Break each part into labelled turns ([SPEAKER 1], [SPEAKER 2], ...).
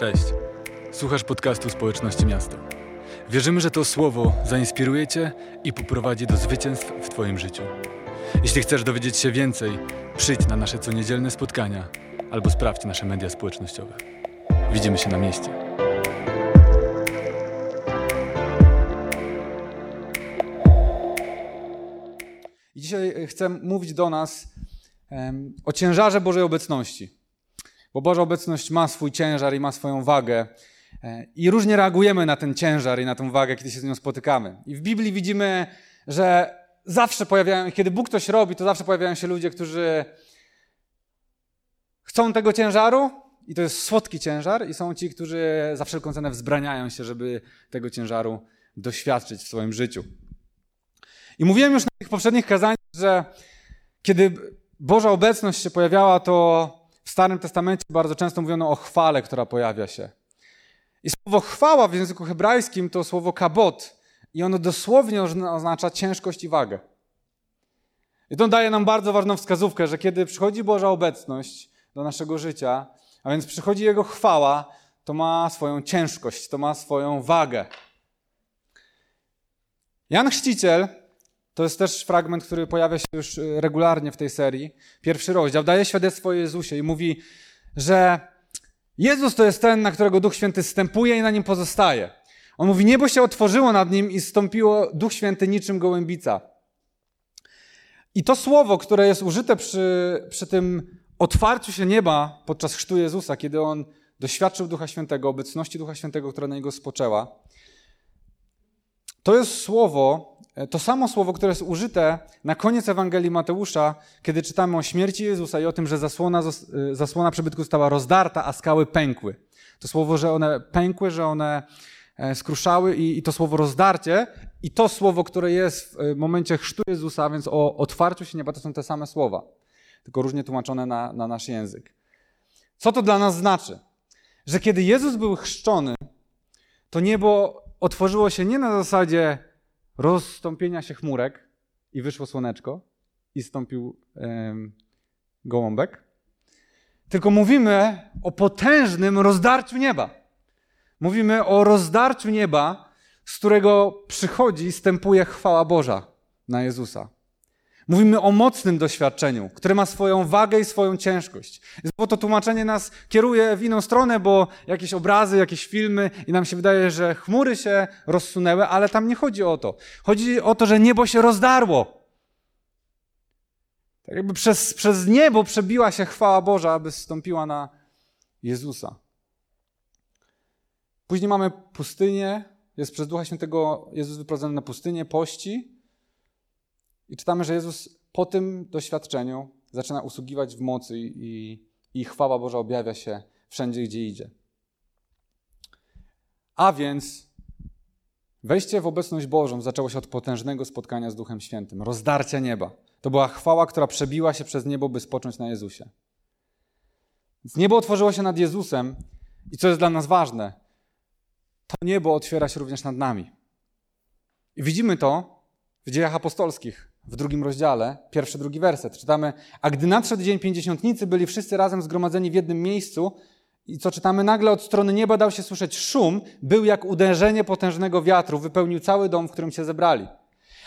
[SPEAKER 1] Cześć. Słuchasz podcastu Społeczności Miasto. Wierzymy, że to słowo zainspiruje Cię i poprowadzi do zwycięstw w Twoim życiu. Jeśli chcesz dowiedzieć się więcej, przyjdź na nasze coniedzielne spotkania albo sprawdź nasze media społecznościowe. Widzimy się na mieście.
[SPEAKER 2] Dzisiaj chcę mówić do nas em, o ciężarze Bożej obecności. Bo Boża obecność ma swój ciężar i ma swoją wagę. E, I różnie reagujemy na ten ciężar i na tą wagę, kiedy się z nią spotykamy. I w Biblii widzimy, że zawsze pojawiają, kiedy Bóg coś robi, to zawsze pojawiają się ludzie, którzy chcą tego ciężaru i to jest słodki ciężar i są ci, którzy za wszelką cenę wzbraniają się, żeby tego ciężaru doświadczyć w swoim życiu. I mówiłem już na tych poprzednich kazaniach, że kiedy Boża obecność się pojawiała, to w Starym Testamencie bardzo często mówiono o chwale, która pojawia się. I słowo chwała w języku hebrajskim to słowo kabot i ono dosłownie oznacza ciężkość i wagę. I to daje nam bardzo ważną wskazówkę, że kiedy przychodzi Boża obecność do naszego życia, a więc przychodzi Jego chwała, to ma swoją ciężkość, to ma swoją wagę. Jan Chrzciciel to jest też fragment, który pojawia się już y, regularnie w tej serii. Pierwszy rozdział daje świadectwo o Jezusie i mówi, że Jezus to jest ten, na którego Duch Święty stępuje i na nim pozostaje. On mówi, niebo się otworzyło nad nim i stąpiło Duch Święty niczym gołębica. I to słowo, które jest użyte przy, przy tym otwarciu się nieba podczas chrztu Jezusa, kiedy on doświadczył Ducha Świętego, obecności Ducha Świętego, która na niego spoczęła, to jest słowo, to samo słowo, które jest użyte na koniec Ewangelii Mateusza, kiedy czytamy o śmierci Jezusa i o tym, że zasłona, zasłona przybytku została rozdarta, a skały pękły. To słowo, że one pękły, że one skruszały i, i to słowo rozdarcie i to słowo, które jest w momencie chrztu Jezusa, więc o otwarciu się nieba, to są te same słowa, tylko różnie tłumaczone na, na nasz język. Co to dla nas znaczy? Że kiedy Jezus był chrzczony, to niebo otworzyło się nie na zasadzie rozstąpienia się chmurek i wyszło słoneczko i stąpił um, gołąbek, tylko mówimy o potężnym rozdarciu nieba. Mówimy o rozdarciu nieba, z którego przychodzi i stępuje chwała Boża na Jezusa. Mówimy o mocnym doświadczeniu, które ma swoją wagę i swoją ciężkość. Bo to tłumaczenie nas kieruje w inną stronę, bo jakieś obrazy, jakieś filmy i nam się wydaje, że chmury się rozsunęły, ale tam nie chodzi o to. Chodzi o to, że niebo się rozdarło. Tak jakby przez, przez niebo przebiła się chwała Boża, aby zstąpiła na Jezusa. Później mamy pustynię, jest przez Ducha Świętego Jezus wyprowadzony na pustynię, pości. I czytamy, że Jezus po tym doświadczeniu zaczyna usługiwać w mocy i, i chwała Boża objawia się wszędzie, gdzie idzie. A więc wejście w obecność Bożą zaczęło się od potężnego spotkania z Duchem Świętym, rozdarcia nieba. To była chwała, która przebiła się przez niebo, by spocząć na Jezusie. Więc niebo otworzyło się nad Jezusem i co jest dla nas ważne, to niebo otwiera się również nad nami. I widzimy to w dziejach apostolskich w drugim rozdziale, pierwszy, drugi werset. Czytamy, a gdy nadszedł dzień pięćdziesiątnicy, byli wszyscy razem zgromadzeni w jednym miejscu i co czytamy, nagle od strony nieba dał się słyszeć szum, był jak uderzenie potężnego wiatru, wypełnił cały dom, w którym się zebrali.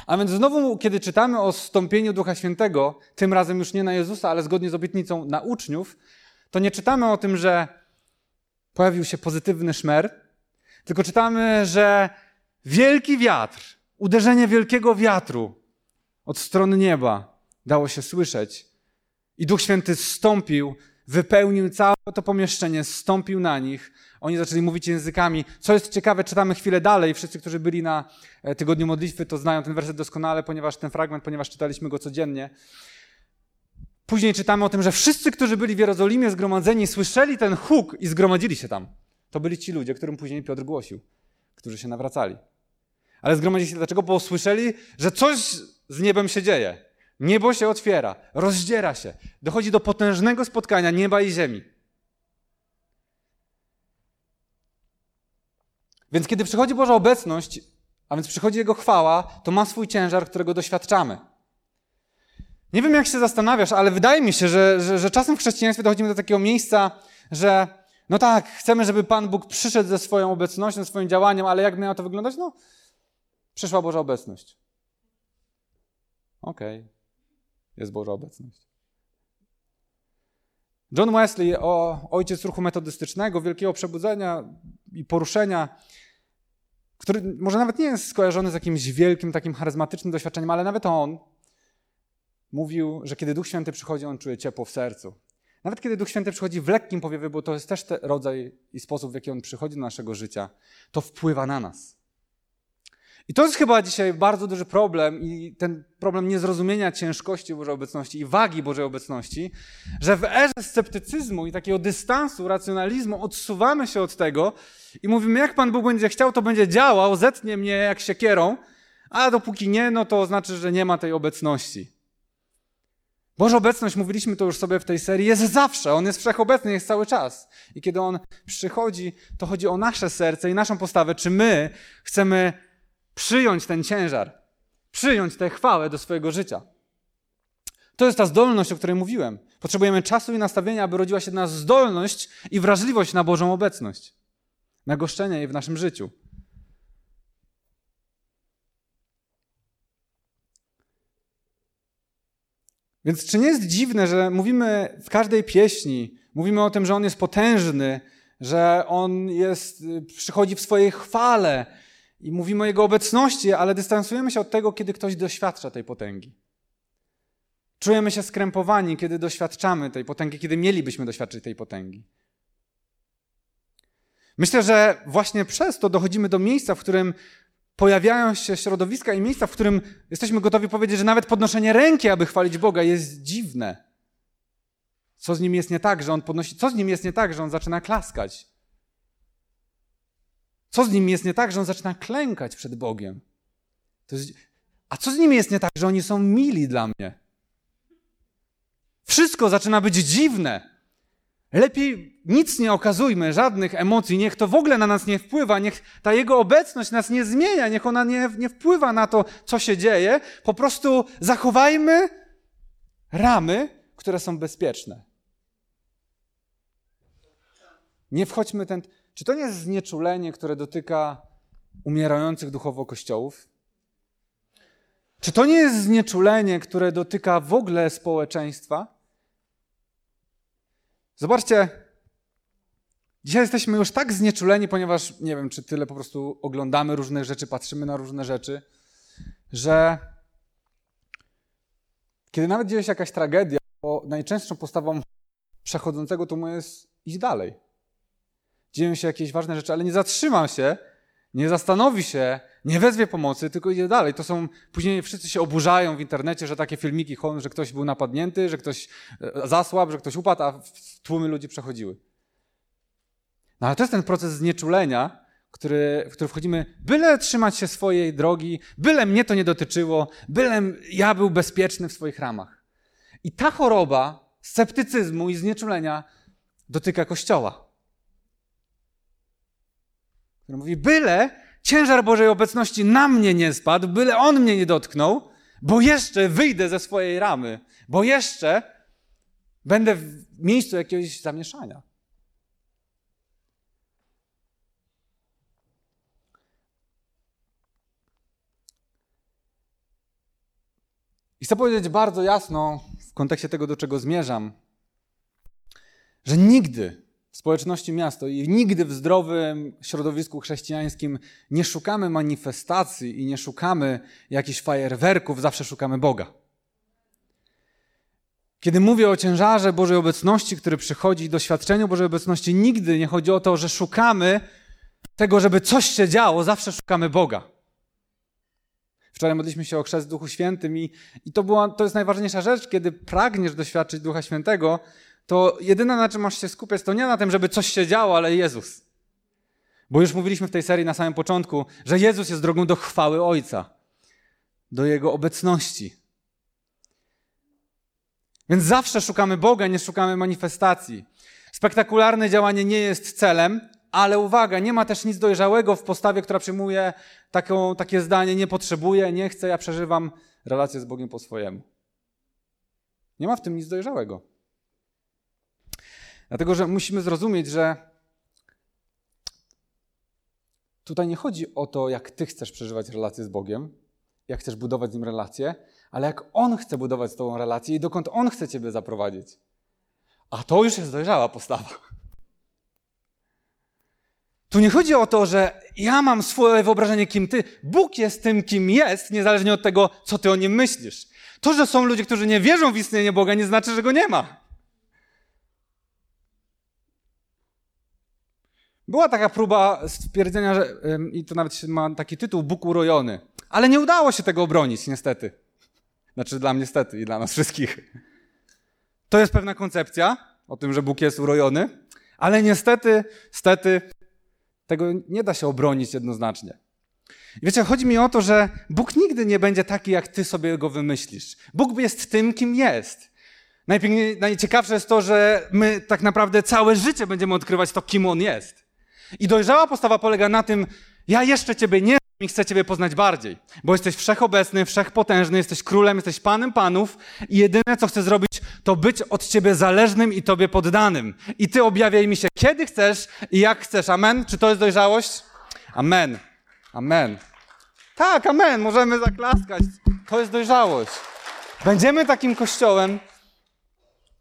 [SPEAKER 2] A więc znowu, kiedy czytamy o stąpieniu Ducha Świętego, tym razem już nie na Jezusa, ale zgodnie z obietnicą na uczniów, to nie czytamy o tym, że pojawił się pozytywny szmer, tylko czytamy, że wielki wiatr, uderzenie wielkiego wiatru od strony nieba dało się słyszeć. I Duch Święty zstąpił, wypełnił całe to pomieszczenie, zstąpił na nich. Oni zaczęli mówić językami. Co jest ciekawe, czytamy chwilę dalej. Wszyscy, którzy byli na e, tygodniu modlitwy, to znają ten werset doskonale, ponieważ ten fragment, ponieważ czytaliśmy go codziennie. Później czytamy o tym, że wszyscy, którzy byli w Jerozolimie zgromadzeni, słyszeli ten huk i zgromadzili się tam. To byli ci ludzie, którym później Piotr głosił, którzy się nawracali. Ale zgromadzili się dlaczego? Bo usłyszeli, że coś z niebem się dzieje. Niebo się otwiera, rozdziera się. Dochodzi do potężnego spotkania nieba i ziemi. Więc kiedy przychodzi Boża obecność, a więc przychodzi Jego chwała, to ma swój ciężar, którego doświadczamy. Nie wiem, jak się zastanawiasz, ale wydaje mi się, że, że, że czasem w chrześcijaństwie dochodzimy do takiego miejsca, że No tak, chcemy, żeby Pan Bóg przyszedł ze swoją obecnością, swoim działaniem, ale jak miało to wyglądać? No, przyszła Boża obecność. Okej, okay. jest Boża obecność. John Wesley, o, ojciec ruchu metodystycznego, wielkiego przebudzenia i poruszenia, który może nawet nie jest skojarzony z jakimś wielkim, takim charyzmatycznym doświadczeniem, ale nawet on mówił, że kiedy Duch Święty przychodzi, on czuje ciepło w sercu. Nawet kiedy Duch Święty przychodzi w lekkim powiewie, bo to jest też rodzaj i sposób, w jaki on przychodzi do naszego życia, to wpływa na nas. I to jest chyba dzisiaj bardzo duży problem i ten problem niezrozumienia ciężkości Bożej obecności i wagi Bożej obecności, że w erze sceptycyzmu i takiego dystansu, racjonalizmu odsuwamy się od tego i mówimy, jak Pan Bóg będzie chciał, to będzie działał, zetnie mnie jak siekierą, a dopóki nie, no to znaczy, że nie ma tej obecności. Boża obecność, mówiliśmy to już sobie w tej serii, jest zawsze. On jest wszechobecny, jest cały czas. I kiedy On przychodzi, to chodzi o nasze serce i naszą postawę. Czy my chcemy przyjąć ten ciężar, przyjąć tę chwałę do swojego życia? To jest ta zdolność, o której mówiłem. Potrzebujemy czasu i nastawienia, aby rodziła się nas zdolność i wrażliwość na Bożą obecność, na goszczenie jej w naszym życiu. Więc czy nie jest dziwne, że mówimy w każdej pieśni, mówimy o tym, że On jest potężny, że On jest, przychodzi w swojej chwale i mówimy o Jego obecności, ale dystansujemy się od tego, kiedy ktoś doświadcza tej potęgi. Czujemy się skrępowani, kiedy doświadczamy tej potęgi, kiedy mielibyśmy doświadczyć tej potęgi. Myślę, że właśnie przez to dochodzimy do miejsca, w którym pojawiają się środowiska i miejsca, w którym jesteśmy gotowi powiedzieć, że nawet podnoszenie ręki, aby chwalić Boga, jest dziwne. Co z nim jest nie tak, że on podnosi, co z nim jest nie tak, że on zaczyna klaskać? Co z nim jest nie tak, że on zaczyna klękać przed Bogiem? Jest... A co z nimi jest nie tak, że oni są mili dla mnie? Wszystko zaczyna być dziwne. Lepiej nic nie okazujmy, żadnych emocji, niech to w ogóle na nas nie wpływa, niech ta Jego obecność nas nie zmienia, niech ona nie, nie wpływa na to, co się dzieje. Po prostu zachowajmy ramy, które są bezpieczne. Nie wchodźmy ten. Czy to nie jest znieczulenie, które dotyka umierających duchowo kościołów? Czy to nie jest znieczulenie, które dotyka w ogóle społeczeństwa? Zobaczcie, dzisiaj jesteśmy już tak znieczuleni, ponieważ nie wiem, czy tyle po prostu oglądamy różne rzeczy, patrzymy na różne rzeczy, że kiedy nawet dzieje się jakaś tragedia, to najczęstszą postawą przechodzącego tłumu jest iść dalej. Dzieją się jakieś ważne rzeczy, ale nie zatrzyma się, nie zastanowi się, nie wezwie pomocy, tylko idzie dalej. To są, później wszyscy się oburzają w internecie, że takie filmiki, że ktoś był napadnięty, że ktoś e, zasłabł, że ktoś upadł, a tłumy ludzi przechodziły. No ale to jest ten proces znieczulenia, który, w który wchodzimy, byle trzymać się swojej drogi, byle mnie to nie dotyczyło, byle ja był bezpieczny w swoich ramach. I ta choroba sceptycyzmu i znieczulenia dotyka Kościoła. Który mówi, byle ciężar Bożej obecności na mnie nie spadł, byle On mnie nie dotknął, bo jeszcze wyjdę ze swojej ramy, bo jeszcze będę w miejscu jakiegoś zamieszania. I chcę powiedzieć bardzo jasno w kontekście tego, do czego zmierzam, że nigdy w społeczności miasto i nigdy w zdrowym środowisku chrześcijańskim nie szukamy manifestacji i nie szukamy jakichś fajerwerków, zawsze szukamy Boga. Kiedy mówię o ciężarze Bożej obecności, który przychodzi, doświadczeniu Bożej obecności, nigdy nie chodzi o to, że szukamy tego, żeby coś się działo, zawsze szukamy Boga. Wczoraj modliśmy się o chrzest w Duchu Świętym i, i to, była, to jest najważniejsza rzecz, kiedy pragniesz doświadczyć Ducha Świętego, to jedyne na czym masz się skupiać, to nie na tym, żeby coś się działo, ale Jezus. Bo już mówiliśmy w tej serii na samym początku, że Jezus jest drogą do chwały Ojca, do Jego obecności. Więc zawsze szukamy Boga, nie szukamy manifestacji. Spektakularne działanie nie jest celem, ale uwaga, nie ma też nic dojrzałego w postawie, która przyjmuje taką, takie zdanie: nie potrzebuję, nie chcę, ja przeżywam relację z Bogiem po swojemu. Nie ma w tym nic dojrzałego. Dlatego, że musimy zrozumieć, że tutaj nie chodzi o to, jak ty chcesz przeżywać relacje z Bogiem, jak chcesz budować z nim relacje, ale jak on chce budować z tobą relacje i dokąd on chce ciebie zaprowadzić. A to już jest dojrzała postawa. Tu nie chodzi o to, że ja mam swoje wyobrażenie, kim ty. Bóg jest tym, kim jest, niezależnie od tego, co ty o nim myślisz. To, że są ludzie, którzy nie wierzą w istnienie Boga, nie znaczy, że go nie ma. Była taka próba stwierdzenia, że, i to nawet ma taki tytuł, Bóg urojony. Ale nie udało się tego obronić, niestety. Znaczy dla mnie niestety i dla nas wszystkich. To jest pewna koncepcja o tym, że Bóg jest urojony, ale niestety, stety, tego nie da się obronić jednoznacznie. Wiecie, chodzi mi o to, że Bóg nigdy nie będzie taki, jak ty sobie go wymyślisz. Bóg jest tym, kim jest. Najciekawsze jest to, że my tak naprawdę całe życie będziemy odkrywać to, kim On jest. I dojrzała postawa polega na tym, ja jeszcze Ciebie nie i chcę Ciebie poznać bardziej, bo jesteś wszechobecny, wszechpotężny, jesteś królem, jesteś panem panów i jedyne, co chcę zrobić, to być od Ciebie zależnym i Tobie poddanym. I Ty objawiaj mi się, kiedy chcesz i jak chcesz. Amen? Czy to jest dojrzałość? Amen. Amen. Tak, amen. Możemy zaklaskać. To jest dojrzałość. Będziemy takim kościołem,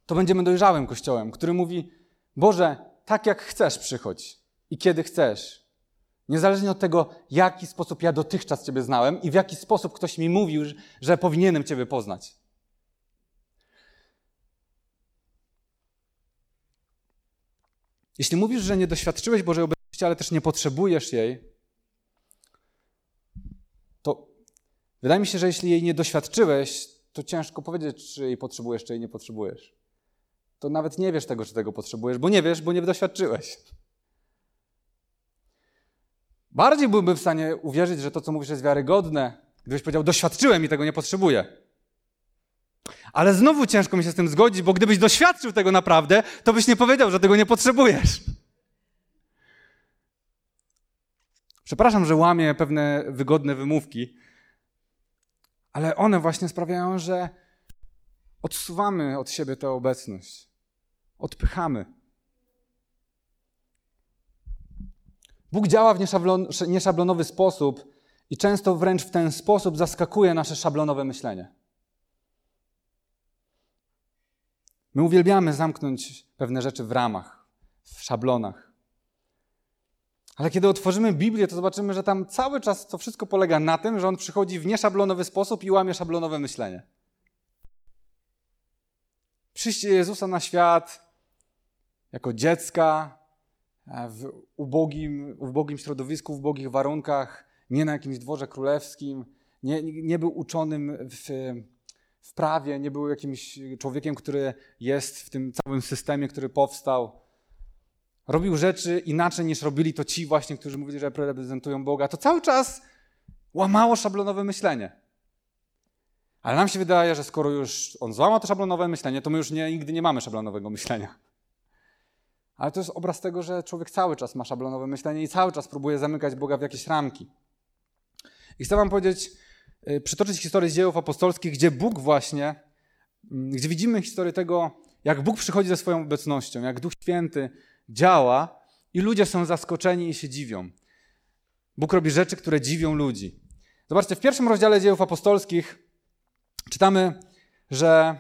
[SPEAKER 2] to będziemy dojrzałym kościołem, który mówi, Boże, tak jak chcesz przychodź i kiedy chcesz. Niezależnie od tego, jaki sposób ja dotychczas Ciebie znałem i w jaki sposób ktoś mi mówił, że powinienem Ciebie poznać. Jeśli mówisz, że nie doświadczyłeś Bożej obecności, ale też nie potrzebujesz jej, to wydaje mi się, że jeśli jej nie doświadczyłeś, to ciężko powiedzieć, czy jej potrzebujesz, czy jej nie potrzebujesz. To nawet nie wiesz tego, czy tego potrzebujesz, bo nie wiesz, bo nie doświadczyłeś. Bardziej byłbym w stanie uwierzyć, że to, co mówisz, jest wiarygodne, gdybyś powiedział, doświadczyłem i tego nie potrzebuję. Ale znowu ciężko mi się z tym zgodzić, bo gdybyś doświadczył tego naprawdę, to byś nie powiedział, że tego nie potrzebujesz. Przepraszam, że łamię pewne wygodne wymówki, ale one właśnie sprawiają, że odsuwamy od siebie tę obecność, odpychamy. Bóg działa w nieszablon, nieszablonowy sposób i często wręcz w ten sposób zaskakuje nasze szablonowe myślenie. My uwielbiamy zamknąć pewne rzeczy w ramach, w szablonach. Ale kiedy otworzymy Biblię, to zobaczymy, że tam cały czas to wszystko polega na tym, że on przychodzi w nieszablonowy sposób i łamie szablonowe myślenie. Przyjście Jezusa na świat jako dziecka, w ubogim, w ubogim środowisku, w ubogich warunkach, nie na jakimś dworze królewskim, nie, nie był uczonym w, w prawie, nie był jakimś człowiekiem, który jest w tym całym systemie, który powstał. Robił rzeczy inaczej niż robili to ci właśnie, którzy mówili, że reprezentują Boga. To cały czas łamało szablonowe myślenie. Ale nam się wydaje, że skoro już on złamał to szablonowe myślenie, to my już nie, nigdy nie mamy szablonowego myślenia. Ale to jest obraz tego, że człowiek cały czas ma szablonowe myślenie i cały czas próbuje zamykać Boga w jakieś ramki. I chcę Wam powiedzieć, y, przytoczyć historię z dziejów apostolskich, gdzie Bóg właśnie, mm, gdzie widzimy historię tego, jak Bóg przychodzi ze swoją obecnością, jak Duch Święty działa i ludzie są zaskoczeni i się dziwią. Bóg robi rzeczy, które dziwią ludzi. Zobaczcie, w pierwszym rozdziale dziejów apostolskich czytamy, że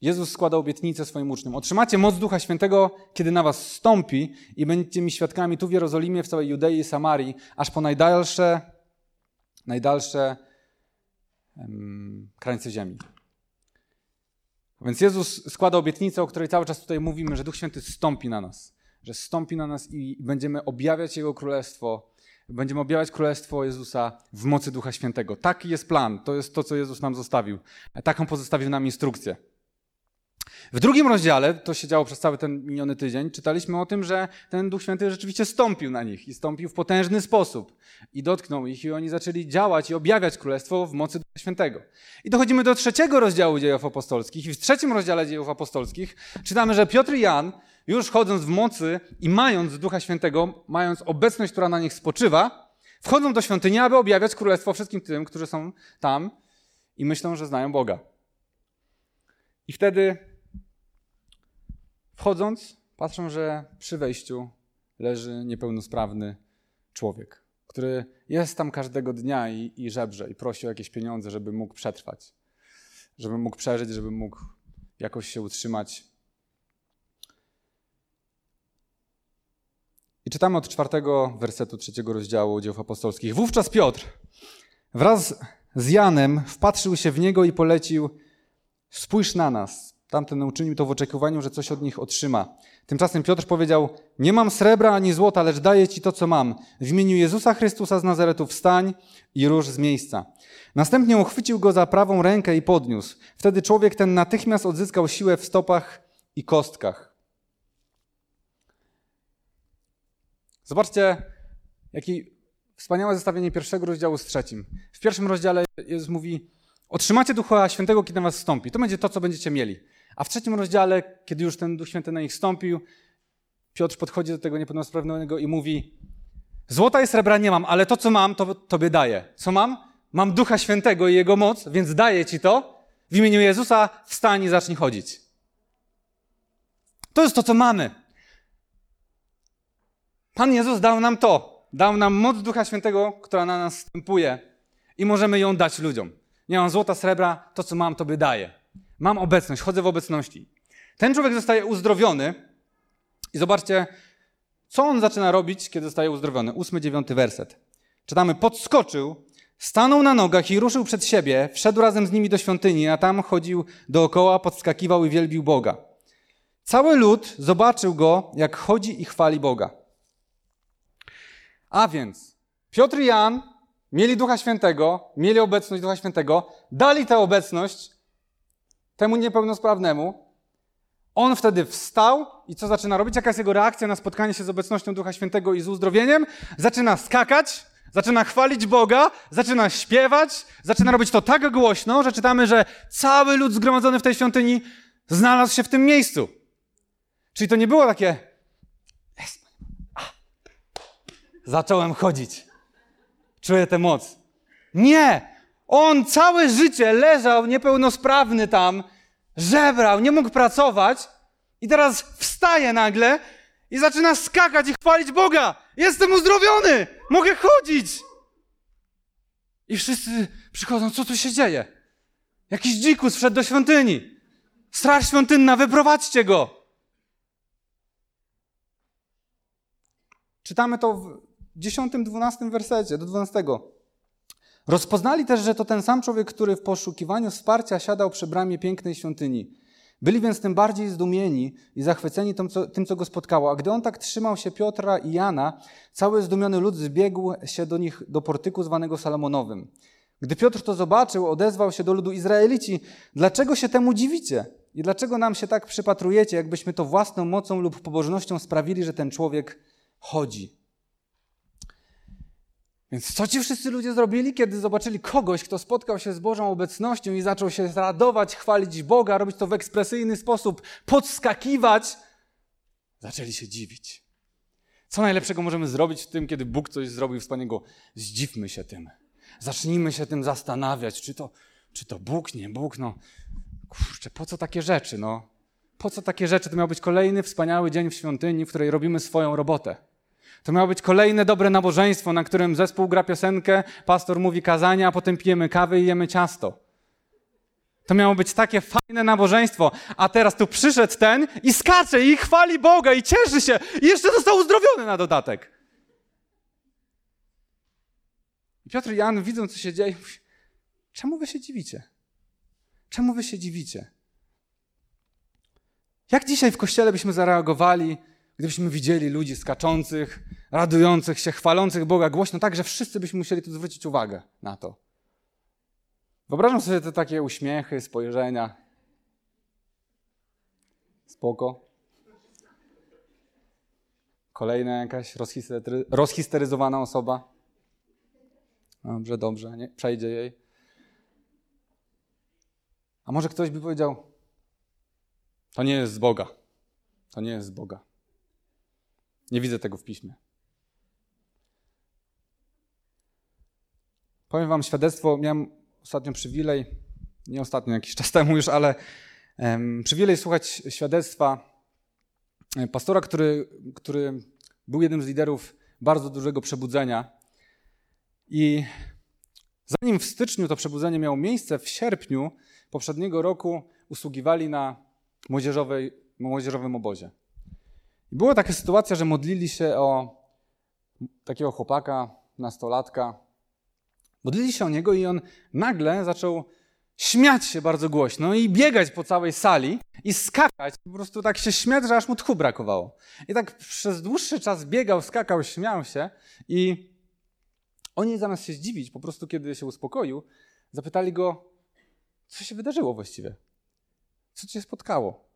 [SPEAKER 2] Jezus składa obietnicę swoim uczniom. Otrzymacie moc Ducha Świętego, kiedy na was stąpi i będziecie mi świadkami tu w Jerozolimie, w całej Judei i Samarii, aż po najdalsze, najdalsze um, krańce ziemi. Więc Jezus składa obietnicę, o której cały czas tutaj mówimy, że Duch Święty stąpi na nas. Że stąpi na nas i będziemy objawiać Jego Królestwo. Będziemy objawiać Królestwo Jezusa w mocy Ducha Świętego. Taki jest plan. To jest to, co Jezus nam zostawił. Taką pozostawił nam instrukcję. W drugim rozdziale, to się działo przez cały ten miniony tydzień, czytaliśmy o tym, że ten Duch Święty rzeczywiście stąpił na nich i stąpił w potężny sposób i dotknął ich i oni zaczęli działać i objawiać Królestwo w mocy Ducha Świętego. I dochodzimy do trzeciego rozdziału dziejów apostolskich i w trzecim rozdziale dziejów apostolskich czytamy, że Piotr i Jan, już chodząc w mocy i mając Ducha Świętego, mając obecność, która na nich spoczywa, wchodzą do świątyni, aby objawiać Królestwo wszystkim tym, którzy są tam i myślą, że znają Boga. I wtedy Wchodząc, patrzą, że przy wejściu leży niepełnosprawny człowiek, który jest tam każdego dnia i, i żebrze i prosi o jakieś pieniądze, żeby mógł przetrwać, żeby mógł przeżyć, żeby mógł jakoś się utrzymać. I czytamy od czwartego wersetu trzeciego rozdziału dzieł apostolskich. Wówczas Piotr wraz z Janem wpatrzył się w niego i polecił: Spójrz na nas. Tamten uczynił to w oczekiwaniu, że coś od nich otrzyma. Tymczasem Piotr powiedział: Nie mam srebra ani złota, lecz daję ci to, co mam. W imieniu Jezusa Chrystusa z Nazaretu wstań i rusz z miejsca. Następnie uchwycił go za prawą rękę i podniósł. Wtedy człowiek ten natychmiast odzyskał siłę w stopach i kostkach. Zobaczcie, jaki wspaniałe zestawienie pierwszego rozdziału z trzecim. W pierwszym rozdziale Jezus mówi: Otrzymacie Ducha Świętego, kiedy na was wstąpi. To będzie to, co będziecie mieli. A w trzecim rozdziale, kiedy już ten Duch Święty na nich wstąpił, Piotr podchodzi do tego niepełnosprawnego i mówi: Złota i srebra nie mam, ale to, co mam, to tobie daję. Co mam? Mam Ducha Świętego i Jego moc, więc daję ci to. W imieniu Jezusa wstań i zacznij chodzić. To jest to, co mamy. Pan Jezus dał nam to. Dał nam moc Ducha Świętego, która na nas wstępuje i możemy ją dać ludziom. Nie mam złota, srebra, to co mam, to by daję. Mam obecność, chodzę w obecności. Ten człowiek zostaje uzdrowiony i zobaczcie, co on zaczyna robić, kiedy zostaje uzdrowiony. Ósmy, dziewiąty werset. Czytamy, podskoczył, stanął na nogach i ruszył przed siebie, wszedł razem z nimi do świątyni, a tam chodził dookoła, podskakiwał i wielbił Boga. Cały lud zobaczył go, jak chodzi i chwali Boga. A więc Piotr i Jan mieli Ducha Świętego, mieli obecność Ducha Świętego, dali tę obecność temu niepełnosprawnemu. On wtedy wstał i co zaczyna robić? Jaka jest jego reakcja na spotkanie się z obecnością Ducha Świętego i z uzdrowieniem? Zaczyna skakać, zaczyna chwalić Boga, zaczyna śpiewać, zaczyna robić to tak głośno, że czytamy, że cały lud zgromadzony w tej świątyni znalazł się w tym miejscu. Czyli to nie było takie. Zacząłem chodzić. Czuję tę moc. Nie! On całe życie leżał niepełnosprawny tam, żebrał, nie mógł pracować i teraz wstaje nagle i zaczyna skakać i chwalić Boga. Jestem uzdrowiony! Mogę chodzić! I wszyscy przychodzą, co tu się dzieje? Jakiś dzikus wszedł do świątyni. Straż świątynna, wyprowadźcie go! Czytamy to w 10-12 wersecie, do 12. Rozpoznali też, że to ten sam człowiek, który w poszukiwaniu wsparcia siadał przy bramie pięknej świątyni. Byli więc tym bardziej zdumieni i zachwyceni tym co, tym, co go spotkało. A gdy on tak trzymał się Piotra i Jana, cały zdumiony lud zbiegł się do nich do portyku zwanego Salomonowym. Gdy Piotr to zobaczył, odezwał się do ludu Izraelici: Dlaczego się temu dziwicie? I dlaczego nam się tak przypatrujecie, jakbyśmy to własną mocą lub pobożnością sprawili, że ten człowiek chodzi? Więc co ci wszyscy ludzie zrobili, kiedy zobaczyli kogoś, kto spotkał się z Bożą obecnością i zaczął się radować, chwalić Boga, robić to w ekspresyjny sposób, podskakiwać? Zaczęli się dziwić. Co najlepszego możemy zrobić w tym, kiedy Bóg coś zrobił wspaniałego? Zdziwmy się tym. Zacznijmy się tym zastanawiać, czy to, czy to Bóg, nie Bóg, no. Kurczę, po co takie rzeczy, no? Po co takie rzeczy? To miał być kolejny wspaniały dzień w świątyni, w której robimy swoją robotę. To miało być kolejne dobre nabożeństwo, na którym zespół gra piosenkę, pastor mówi kazania, a potem pijemy kawę i jemy ciasto. To miało być takie fajne nabożeństwo, a teraz tu przyszedł ten i skacze i chwali Boga i cieszy się i jeszcze został uzdrowiony na dodatek. Piotr i Jan widzą, co się dzieje. Czemu wy się dziwicie? Czemu wy się dziwicie? Jak dzisiaj w kościele byśmy zareagowali, gdybyśmy widzieli ludzi skaczących, radujących się, chwalących Boga głośno, tak, że wszyscy byśmy musieli tu zwrócić uwagę na to. Wyobrażam sobie te takie uśmiechy, spojrzenia. Spoko. Kolejna jakaś rozhistery rozhisteryzowana osoba. Dobrze, dobrze, nie? przejdzie jej. A może ktoś by powiedział, to nie jest z Boga. To nie jest z Boga. Nie widzę tego w piśmie. Powiem Wam świadectwo. Miałem ostatnio przywilej, nie ostatnio, jakiś czas temu już, ale um, przywilej słuchać świadectwa e, pastora, który, który był jednym z liderów bardzo dużego przebudzenia. I zanim w styczniu to przebudzenie miało miejsce, w sierpniu poprzedniego roku usługiwali na młodzieżowej, młodzieżowym obozie. I była taka sytuacja, że modlili się o takiego chłopaka, nastolatka. Modlili się o niego i on nagle zaczął śmiać się bardzo głośno i biegać po całej sali i skakać. Po prostu tak się śmiać, że aż mu tchu brakowało. I tak przez dłuższy czas biegał, skakał, śmiał się i oni zamiast się zdziwić, po prostu kiedy się uspokoił, zapytali go, co się wydarzyło właściwie? Co cię spotkało?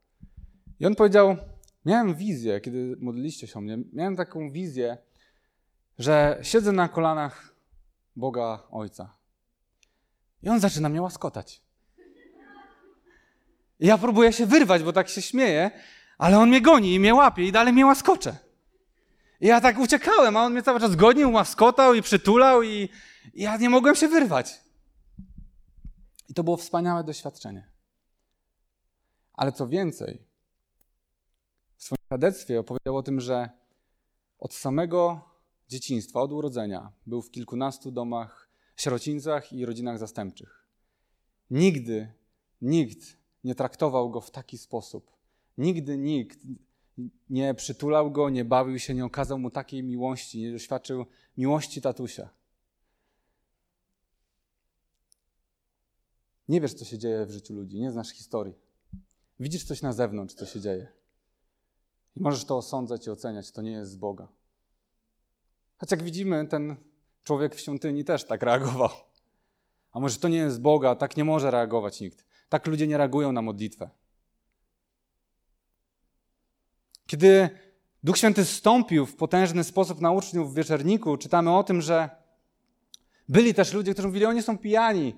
[SPEAKER 2] I on powiedział, miałem wizję, kiedy modliliście się o mnie, miałem taką wizję, że siedzę na kolanach Boga Ojca. I on zaczyna mnie łaskotać. I ja próbuję się wyrwać, bo tak się śmieje, ale on mnie goni i mnie łapie i dalej mnie łaskocze. I ja tak uciekałem, a on mnie cały czas gonił, łaskotał i przytulał i, i ja nie mogłem się wyrwać. I to było wspaniałe doświadczenie. Ale co więcej, w swoim świadectwie opowiedział o tym, że od samego dzieciństwa, od urodzenia, był w kilkunastu domach, sierocińcach i rodzinach zastępczych. Nigdy nikt nie traktował go w taki sposób. Nigdy nikt nie przytulał go, nie bawił się, nie okazał mu takiej miłości, nie doświadczył miłości tatusia. Nie wiesz, co się dzieje w życiu ludzi, nie znasz historii. Widzisz coś na zewnątrz, co się dzieje. I możesz to osądzać i oceniać, to nie jest z Boga. Choć jak widzimy, ten człowiek w świątyni też tak reagował. A może to nie jest z Boga, tak nie może reagować nikt. Tak ludzie nie reagują na modlitwę. Kiedy Duch Święty zstąpił w potężny sposób na uczniów w wieczerniku, czytamy o tym, że byli też ludzie, którzy mówili, oni są pijani.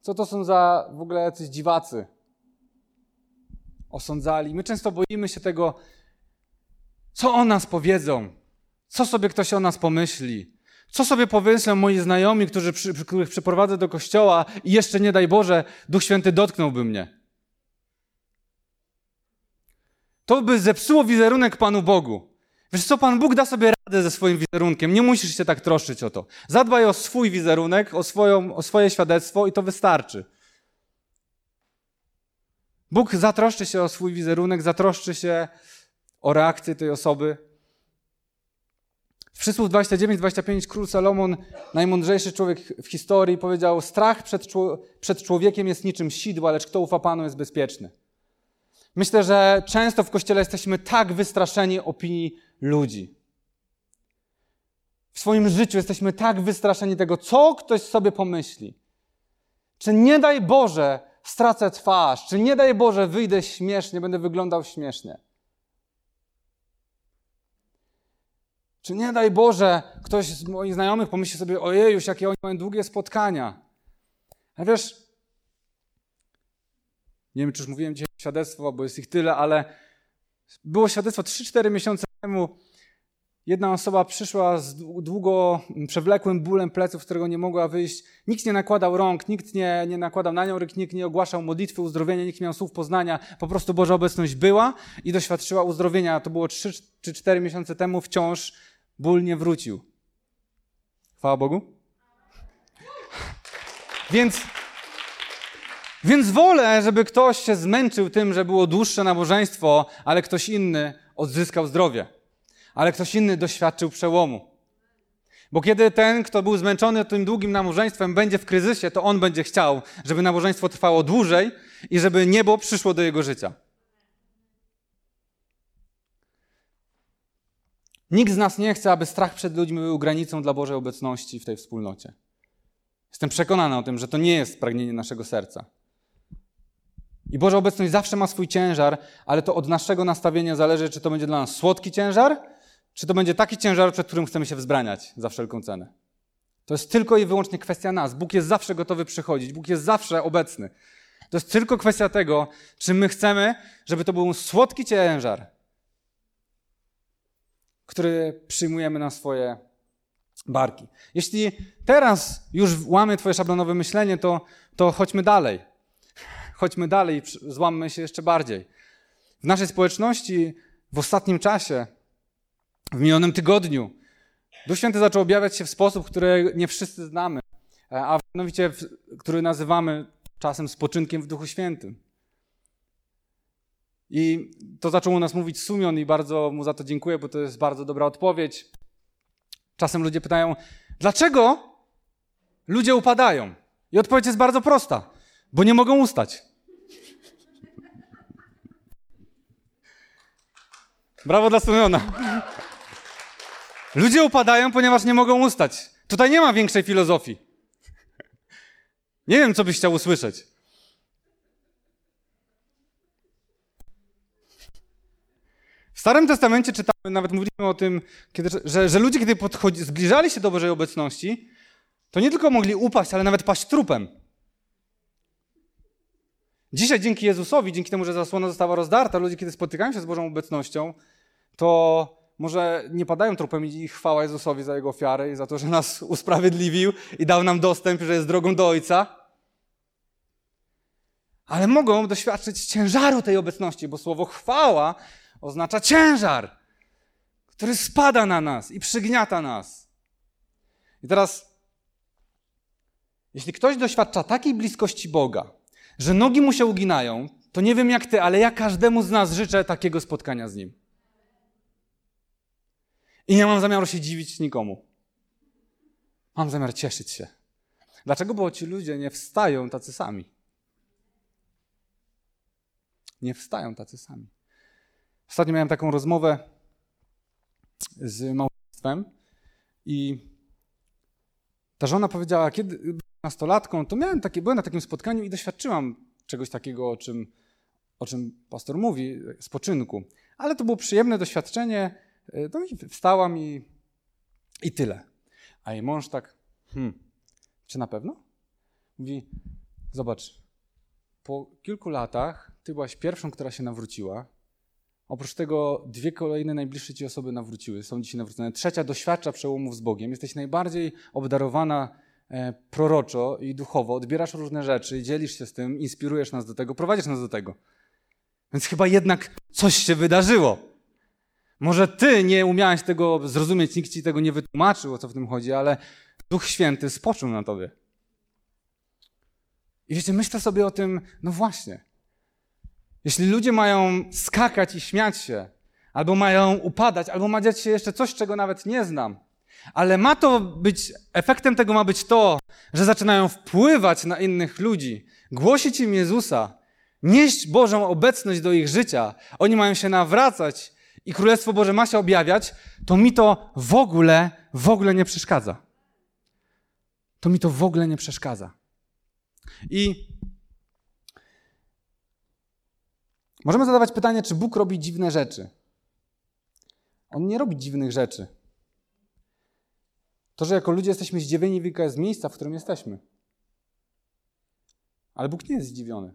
[SPEAKER 2] Co to są za w ogóle jacyś dziwacy? Osądzali. My często boimy się tego, co o nas powiedzą, co sobie ktoś o nas pomyśli, co sobie powiedzą moi znajomi, którzy, których przyprowadzę do kościoła i jeszcze nie daj Boże, Duch Święty dotknąłby mnie. To by zepsuło wizerunek Panu Bogu. Wiesz co, Pan Bóg da sobie radę ze swoim wizerunkiem. Nie musisz się tak troszczyć o to. Zadbaj o swój wizerunek, o, swoją, o swoje świadectwo i to wystarczy. Bóg zatroszczy się o swój wizerunek, zatroszczy się o reakcję tej osoby. W Przysłów 29-25 król Salomon, najmądrzejszy człowiek w historii, powiedział: Strach przed, przed człowiekiem jest niczym sidła, lecz kto ufa Panu jest bezpieczny. Myślę, że często w kościele jesteśmy tak wystraszeni opinii ludzi. W swoim życiu jesteśmy tak wystraszeni tego, co ktoś sobie pomyśli. Czy nie daj Boże, stracę twarz, czy nie daj Boże, wyjdę śmiesznie, będę wyglądał śmiesznie. Czy nie daj Boże, ktoś z moich znajomych pomyśli sobie, ojejuś, jakie oni mają długie spotkania. A wiesz, nie wiem, czy już mówiłem dzisiaj świadectwo, bo jest ich tyle, ale było świadectwo 3-4 miesiące temu. Jedna osoba przyszła z długo przewlekłym bólem pleców, z którego nie mogła wyjść. Nikt nie nakładał rąk, nikt nie, nie nakładał na nią ręk, nikt nie ogłaszał modlitwy uzdrowienia, nikt nie miał słów poznania. Po prostu Boża obecność była i doświadczyła uzdrowienia. To było 3 czy 4 miesiące temu. Wciąż ból nie wrócił. Chwała Bogu. Więc więc wolę, żeby ktoś się zmęczył tym, że było dłuższe nabożeństwo, ale ktoś inny odzyskał zdrowie. Ale ktoś inny doświadczył przełomu. Bo kiedy ten, kto był zmęczony tym długim nabożeństwem, będzie w kryzysie, to on będzie chciał, żeby nabożeństwo trwało dłużej i żeby niebo przyszło do jego życia. Nikt z nas nie chce, aby strach przed ludźmi był granicą dla Bożej obecności w tej wspólnocie. Jestem przekonany o tym, że to nie jest pragnienie naszego serca. I Boża obecność zawsze ma swój ciężar, ale to od naszego nastawienia zależy, czy to będzie dla nas słodki ciężar, czy to będzie taki ciężar, przed którym chcemy się wzbraniać za wszelką cenę. To jest tylko i wyłącznie kwestia nas. Bóg jest zawsze gotowy przychodzić, Bóg jest zawsze obecny. To jest tylko kwestia tego, czy my chcemy, żeby to był słodki ciężar, który przyjmujemy na swoje barki. Jeśli teraz już łamie Twoje szablonowe myślenie, to, to chodźmy dalej chodźmy dalej, złammy się jeszcze bardziej. W naszej społeczności w ostatnim czasie, w minionym tygodniu, Duch Święty zaczął objawiać się w sposób, który nie wszyscy znamy, a mianowicie, który nazywamy czasem spoczynkiem w Duchu Świętym. I to zaczął u nas mówić Sumion i bardzo mu za to dziękuję, bo to jest bardzo dobra odpowiedź. Czasem ludzie pytają, dlaczego ludzie upadają? I odpowiedź jest bardzo prosta, bo nie mogą ustać. Brawo dla Sumiona. Ludzie upadają, ponieważ nie mogą ustać. Tutaj nie ma większej filozofii. Nie wiem, co byś chciał usłyszeć. W Starym Testamencie czytamy, nawet mówiliśmy o tym, kiedy, że, że ludzie, kiedy podchodzi, zbliżali się do Bożej obecności, to nie tylko mogli upaść, ale nawet paść trupem. Dzisiaj dzięki Jezusowi, dzięki temu, że zasłona została rozdarta, ludzie, kiedy spotykają się z Bożą obecnością, to może nie padają trupem i chwała Jezusowi za Jego ofiarę i za to, że nas usprawiedliwił i dał nam dostęp, że jest drogą do Ojca. Ale mogą doświadczyć ciężaru tej obecności, bo słowo chwała oznacza ciężar, który spada na nas i przygniata nas. I teraz, jeśli ktoś doświadcza takiej bliskości Boga, że nogi mu się uginają, to nie wiem jak ty, ale ja każdemu z nas życzę takiego spotkania z nim. I nie mam zamiaru się dziwić nikomu. Mam zamiar cieszyć się. Dlaczego? Bo ci ludzie nie wstają tacy sami. Nie wstają tacy sami. Ostatnio miałem taką rozmowę z małżeństwem i ta żona powiedziała, kiedy byłem nastolatką, to miałem takie, byłem na takim spotkaniu i doświadczyłam czegoś takiego, o czym, o czym pastor mówi, spoczynku. Ale to było przyjemne doświadczenie. No i wstałam i, i tyle. A jej mąż tak, hmm, czy na pewno? Mówi, zobacz, po kilku latach ty byłaś pierwszą, która się nawróciła, Oprócz tego dwie kolejne najbliższe ci osoby nawróciły, są dzisiaj nawrócone. Trzecia doświadcza przełomów z Bogiem. Jesteś najbardziej obdarowana e, proroczo i duchowo. Odbierasz różne rzeczy, dzielisz się z tym, inspirujesz nas do tego, prowadzisz nas do tego. Więc chyba jednak coś się wydarzyło. Może ty nie umiałeś tego zrozumieć, nikt ci tego nie wytłumaczył, o co w tym chodzi, ale Duch Święty spoczął na tobie. I wiecie, myślę sobie o tym, no właśnie. Jeśli ludzie mają skakać i śmiać się, albo mają upadać, albo ma dziać się jeszcze coś, czego nawet nie znam, ale ma to być, efektem tego ma być to, że zaczynają wpływać na innych ludzi, głosić im Jezusa, nieść Bożą obecność do ich życia, oni mają się nawracać i Królestwo Boże ma się objawiać, to mi to w ogóle, w ogóle nie przeszkadza. To mi to w ogóle nie przeszkadza. I Możemy zadawać pytanie, czy Bóg robi dziwne rzeczy. On nie robi dziwnych rzeczy. To, że jako ludzie jesteśmy zdziwieni, wynika z miejsca, w którym jesteśmy. Ale Bóg nie jest zdziwiony.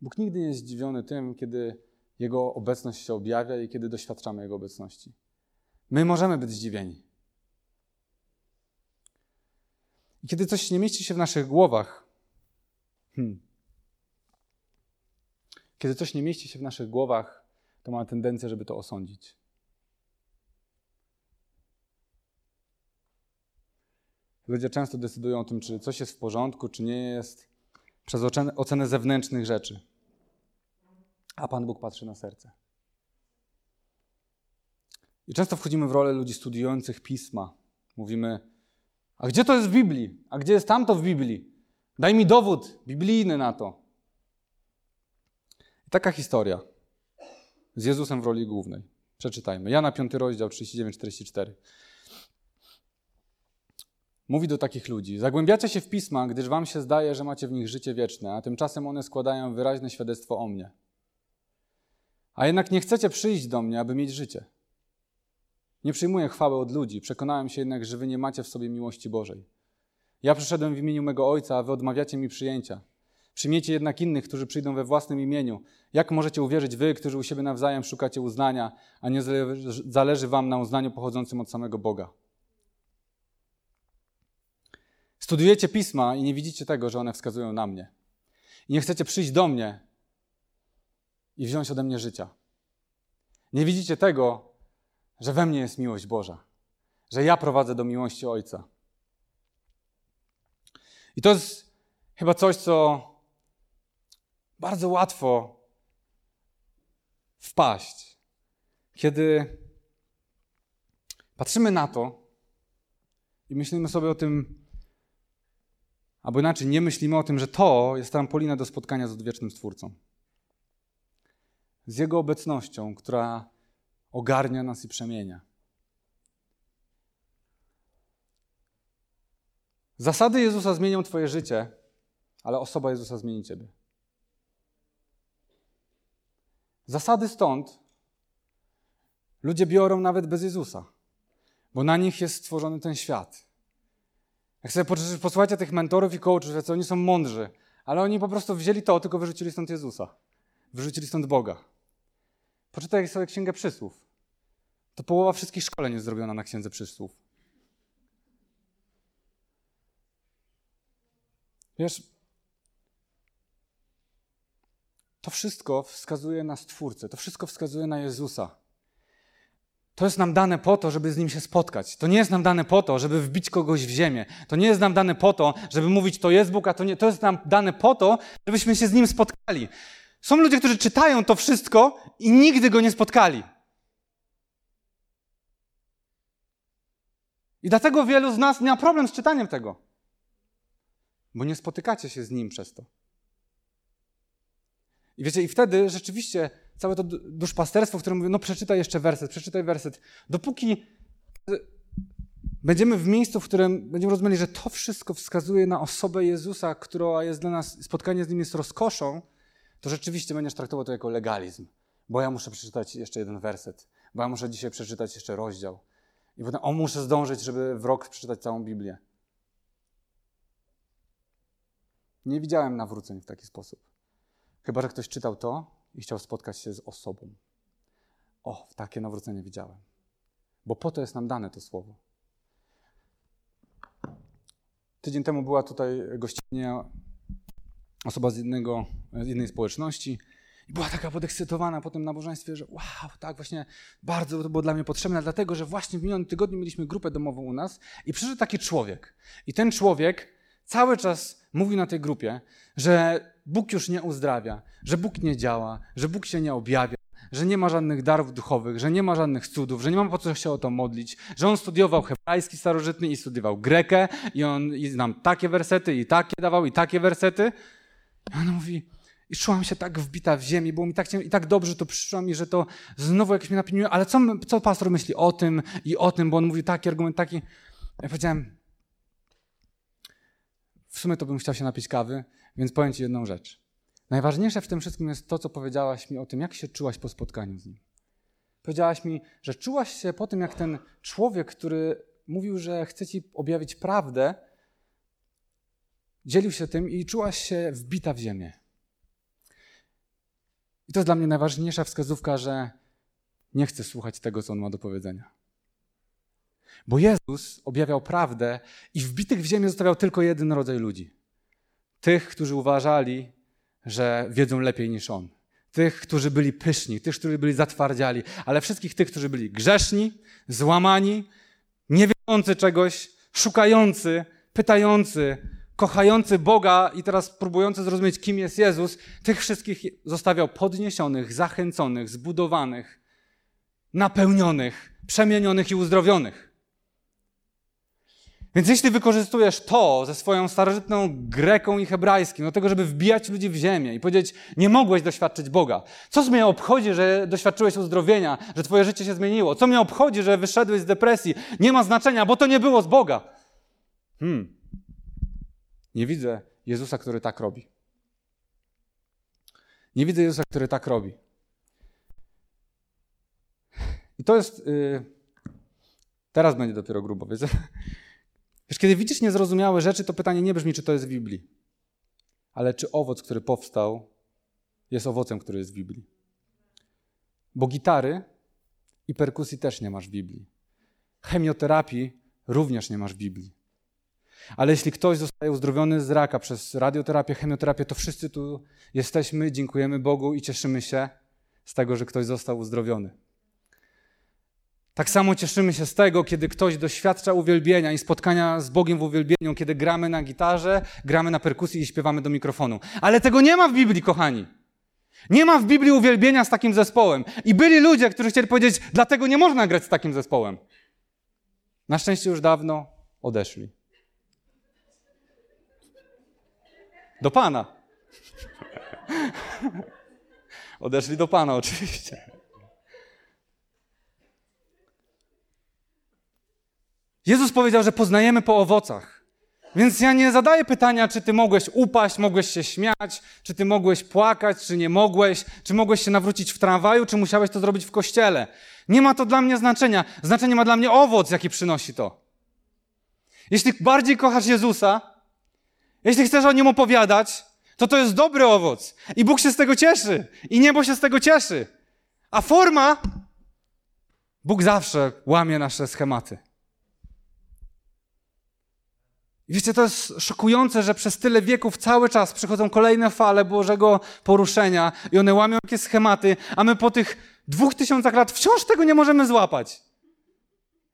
[SPEAKER 2] Bóg nigdy nie jest zdziwiony tym, kiedy Jego obecność się objawia i kiedy doświadczamy Jego obecności. My możemy być zdziwieni. I kiedy coś nie mieści się w naszych głowach, hmm, kiedy coś nie mieści się w naszych głowach, to ma tendencję, żeby to osądzić. Ludzie często decydują o tym, czy coś jest w porządku, czy nie jest, przez ocenę zewnętrznych rzeczy. A Pan Bóg patrzy na serce. I często wchodzimy w rolę ludzi studiujących pisma. Mówimy, a gdzie to jest w Biblii? A gdzie jest tamto w Biblii? Daj mi dowód biblijny na to. Taka historia z Jezusem w roli głównej. Przeczytajmy. Jana 5 rozdział 39-44. Mówi do takich ludzi: Zagłębiacie się w pisma, gdyż wam się zdaje, że macie w nich życie wieczne, a tymczasem one składają wyraźne świadectwo o mnie. A jednak nie chcecie przyjść do mnie, aby mieć życie. Nie przyjmuję chwały od ludzi, przekonałem się jednak, że wy nie macie w sobie miłości Bożej. Ja przyszedłem w imieniu mego Ojca, a wy odmawiacie mi przyjęcia. Przyjmiecie jednak innych, którzy przyjdą we własnym imieniu. Jak możecie uwierzyć wy, którzy u siebie nawzajem szukacie uznania, a nie zależy wam na uznaniu pochodzącym od samego Boga? Studujecie pisma i nie widzicie tego, że one wskazują na mnie. I nie chcecie przyjść do mnie i wziąć ode mnie życia. Nie widzicie tego, że we mnie jest miłość Boża, że ja prowadzę do miłości Ojca. I to jest chyba coś, co bardzo łatwo wpaść, kiedy patrzymy na to i myślimy sobie o tym, albo inaczej, nie myślimy o tym, że to jest trampolina do spotkania z odwiecznym Stwórcą. Z Jego obecnością, która ogarnia nas i przemienia. Zasady Jezusa zmienią Twoje życie, ale osoba Jezusa zmieni Ciebie. Zasady stąd ludzie biorą nawet bez Jezusa, bo na nich jest stworzony ten świat. Jak sobie posłuchajcie tych mentorów i coachów, co oni są mądrzy, ale oni po prostu wzięli to, tylko wyrzucili stąd Jezusa. Wyrzucili stąd Boga. Poczytaj sobie Księgę Przysłów. To połowa wszystkich szkoleń jest zrobiona na Księdze Przysłów. Wiesz, to wszystko wskazuje na Stwórcę, to wszystko wskazuje na Jezusa. To jest nam dane po to, żeby z Nim się spotkać. To nie jest nam dane po to, żeby wbić kogoś w ziemię. To nie jest nam dane po to, żeby mówić, to jest Bóg, a to nie. To jest nam dane po to, żebyśmy się z Nim spotkali. Są ludzie, którzy czytają to wszystko i nigdy Go nie spotkali. I dlatego wielu z nas nie ma problem z czytaniem tego. Bo nie spotykacie się z Nim przez to. I wiecie, i wtedy rzeczywiście całe to duszpasterstwo, które mówi, no przeczytaj jeszcze werset, przeczytaj werset. Dopóki będziemy w miejscu, w którym będziemy rozumieli, że to wszystko wskazuje na osobę Jezusa, która jest dla nas, spotkanie z Nim jest rozkoszą, to rzeczywiście będziesz traktował to jako legalizm. Bo ja muszę przeczytać jeszcze jeden werset, bo ja muszę dzisiaj przeczytać jeszcze rozdział. I potem, o, muszę zdążyć, żeby w rok przeczytać całą Biblię. Nie widziałem nawróceń w taki sposób. Chyba, że ktoś czytał to i chciał spotkać się z osobą. O, takie nawrócenie widziałem. Bo po to jest nam dane to słowo. Tydzień temu była tutaj gościnnie osoba z, jednego, z jednej społeczności i była taka podekscytowana po tym nabożeństwie, że wow, tak właśnie bardzo to było dla mnie potrzebne, dlatego że właśnie w minionym tygodniu mieliśmy grupę domową u nas i przyszedł taki człowiek. I ten człowiek cały czas mówił na tej grupie, że Bóg już nie uzdrawia, że Bóg nie działa, że Bóg się nie objawia, że nie ma żadnych darów duchowych, że nie ma żadnych cudów, że nie ma po co się o to modlić, że on studiował hebrajski starożytny i studiował grekę i on i nam takie wersety i takie dawał i takie wersety. I on mówi, i czułam się tak wbita w ziemi, było mi tak i tak dobrze to przyszło mi, że to znowu jakieś mnie napełniło, ale co, co pastor myśli o tym i o tym, bo on mówi taki argument, taki. Ja powiedziałem, w sumie to bym chciał się napić kawy, więc powiem Ci jedną rzecz. Najważniejsze w tym wszystkim jest to, co powiedziałaś mi o tym, jak się czułaś po spotkaniu z nim. Powiedziałaś mi, że czułaś się po tym, jak ten człowiek, który mówił, że chce Ci objawić prawdę, dzielił się tym i czułaś się wbita w ziemię. I to jest dla mnie najważniejsza wskazówka, że nie chcę słuchać tego, co on ma do powiedzenia. Bo Jezus objawiał prawdę i wbitych w ziemię zostawiał tylko jeden rodzaj ludzi. Tych, którzy uważali, że wiedzą lepiej niż On. Tych, którzy byli pyszni, tych, którzy byli zatwardziali, ale wszystkich tych, którzy byli grzeszni, złamani, nie wiedzący czegoś, szukający, pytający, kochający Boga i teraz próbujący zrozumieć, kim jest Jezus, tych wszystkich zostawiał podniesionych, zachęconych, zbudowanych, napełnionych, przemienionych i uzdrowionych. Więc jeśli wykorzystujesz to ze swoją starożytną greką i hebrajskim do tego, żeby wbijać ludzi w ziemię i powiedzieć, nie mogłeś doświadczyć Boga. Co mnie obchodzi, że doświadczyłeś uzdrowienia, że twoje życie się zmieniło? Co mnie obchodzi, że wyszedłeś z depresji? Nie ma znaczenia, bo to nie było z Boga. Hmm. Nie widzę Jezusa, który tak robi. Nie widzę Jezusa, który tak robi. I to jest... Yy... Teraz będzie dopiero grubo, wiecie? Wiesz, kiedy widzisz niezrozumiałe rzeczy, to pytanie nie brzmi, czy to jest w Biblii, ale czy owoc, który powstał, jest owocem, który jest w Biblii. Bo gitary i perkusji też nie masz w Biblii. Chemioterapii również nie masz w Biblii. Ale jeśli ktoś zostaje uzdrowiony z raka przez radioterapię, chemioterapię, to wszyscy tu jesteśmy, dziękujemy Bogu i cieszymy się z tego, że ktoś został uzdrowiony. Tak samo cieszymy się z tego, kiedy ktoś doświadcza uwielbienia i spotkania z Bogiem w uwielbieniu, kiedy gramy na gitarze, gramy na perkusji i śpiewamy do mikrofonu. Ale tego nie ma w Biblii, kochani. Nie ma w Biblii uwielbienia z takim zespołem. I byli ludzie, którzy chcieli powiedzieć, dlatego nie można grać z takim zespołem. Na szczęście już dawno odeszli. Do Pana. Odeszli do Pana, oczywiście. Jezus powiedział, że poznajemy po owocach. Więc ja nie zadaję pytania, czy ty mogłeś upaść, mogłeś się śmiać, czy ty mogłeś płakać, czy nie mogłeś, czy mogłeś się nawrócić w tramwaju, czy musiałeś to zrobić w kościele. Nie ma to dla mnie znaczenia. Znaczenie ma dla mnie owoc, jaki przynosi to. Jeśli bardziej kochasz Jezusa, jeśli chcesz o nim opowiadać, to to jest dobry owoc. I Bóg się z tego cieszy. I niebo się z tego cieszy. A forma, Bóg zawsze łamie nasze schematy. I wiecie, to jest szokujące, że przez tyle wieków cały czas przychodzą kolejne fale Bożego poruszenia i one łamią jakieś schematy, a my po tych dwóch tysiącach lat wciąż tego nie możemy złapać.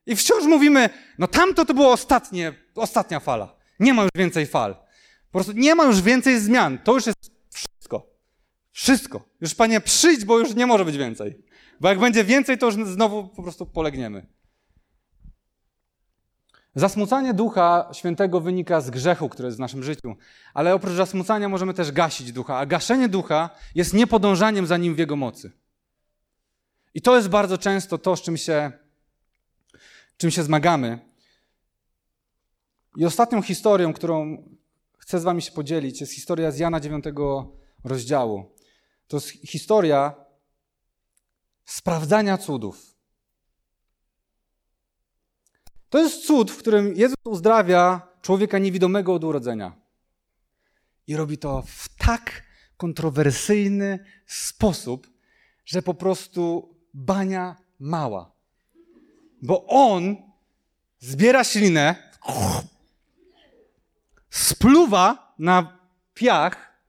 [SPEAKER 2] I wciąż mówimy, no tamto to było ostatnie, ostatnia fala. Nie ma już więcej fal. Po prostu nie ma już więcej zmian. To już jest wszystko. Wszystko. Już, Panie, przyjdź, bo już nie może być więcej. Bo jak będzie więcej, to już znowu po prostu polegniemy. Zasmucanie Ducha Świętego wynika z grzechu, który jest w naszym życiu, ale oprócz zasmucania możemy też gasić Ducha, a gaszenie Ducha jest niepodążaniem za Nim w Jego mocy. I to jest bardzo często to, z czym się, czym się zmagamy. I ostatnią historią, którą chcę z Wami się podzielić, jest historia z Jana 9 rozdziału. To jest historia sprawdzania cudów. To jest cud, w którym Jezus uzdrawia człowieka niewidomego od urodzenia. I robi to w tak kontrowersyjny sposób, że po prostu bania mała. Bo on zbiera ślinę, spluwa na piach,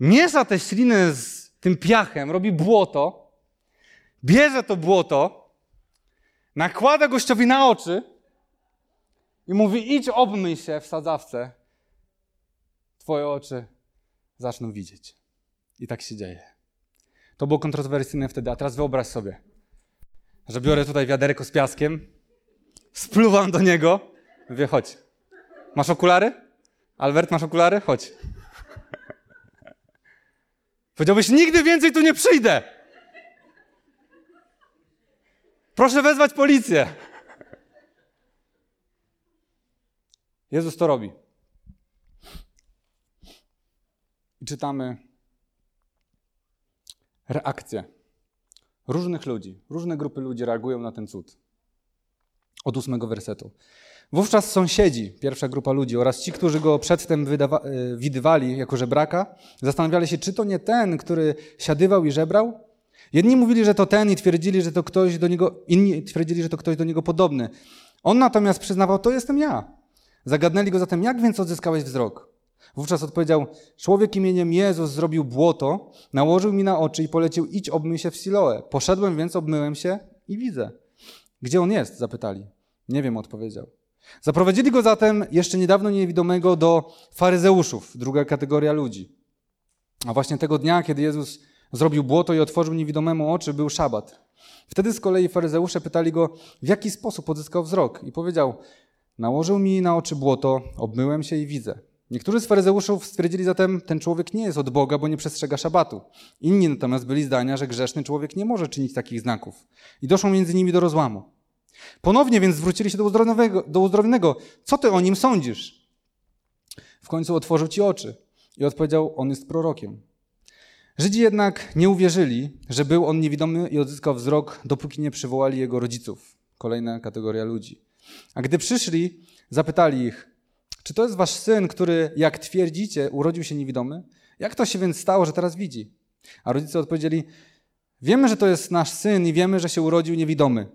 [SPEAKER 2] miesza tę ślinę z tym piachem, robi błoto, bierze to błoto, nakłada gościowi na oczy i mówi: idź obmyj się w sadzawce. Twoje oczy zaczną widzieć. I tak się dzieje. To było kontrowersyjne wtedy, a teraz wyobraź sobie, że biorę tutaj wiaderko z piaskiem, spluwam do niego, mówię, chodź. Masz okulary? Albert, masz okulary? Chodź. Powiedziałbyś, nigdy więcej tu nie przyjdę. Proszę wezwać policję. Jezus to robi. I czytamy reakcje różnych ludzi. Różne grupy ludzi reagują na ten cud. Od ósmego wersetu. Wówczas sąsiedzi, pierwsza grupa ludzi oraz ci, którzy go przedtem wydawa- e, widywali jako żebraka, zastanawiali się, czy to nie ten, który siadywał i żebrał? Jedni mówili, że to ten i twierdzili, że to ktoś do niego, inni twierdzili, że to ktoś do niego podobny. On natomiast przyznawał, to jestem ja. Zagadnęli go zatem, jak więc odzyskałeś wzrok? Wówczas odpowiedział, człowiek imieniem Jezus zrobił błoto, nałożył mi na oczy i polecił, idź obmyj się w Siloe. Poszedłem więc, obmyłem się i widzę. Gdzie on jest? Zapytali. Nie wiem, odpowiedział. Zaprowadzili go zatem, jeszcze niedawno niewidomego, do faryzeuszów, druga kategoria ludzi. A właśnie tego dnia, kiedy Jezus zrobił błoto i otworzył niewidomemu oczy, był szabat. Wtedy z kolei faryzeusze pytali go, w jaki sposób odzyskał wzrok. I powiedział, Nałożył mi na oczy błoto, obmyłem się i widzę. Niektórzy z faryzeuszów stwierdzili zatem, ten człowiek nie jest od Boga, bo nie przestrzega szabatu. Inni natomiast byli zdania, że grzeszny człowiek nie może czynić takich znaków. I doszło między nimi do rozłamu. Ponownie więc zwrócili się do uzdrowionego, do uzdrowionego. Co ty o nim sądzisz? W końcu otworzył ci oczy i odpowiedział, on jest prorokiem. Żydzi jednak nie uwierzyli, że był on niewidomy i odzyskał wzrok, dopóki nie przywołali jego rodziców. Kolejna kategoria ludzi. A gdy przyszli, zapytali ich, czy to jest wasz syn, który, jak twierdzicie, urodził się niewidomy? Jak to się więc stało, że teraz widzi? A rodzice odpowiedzieli, wiemy, że to jest nasz syn i wiemy, że się urodził niewidomy.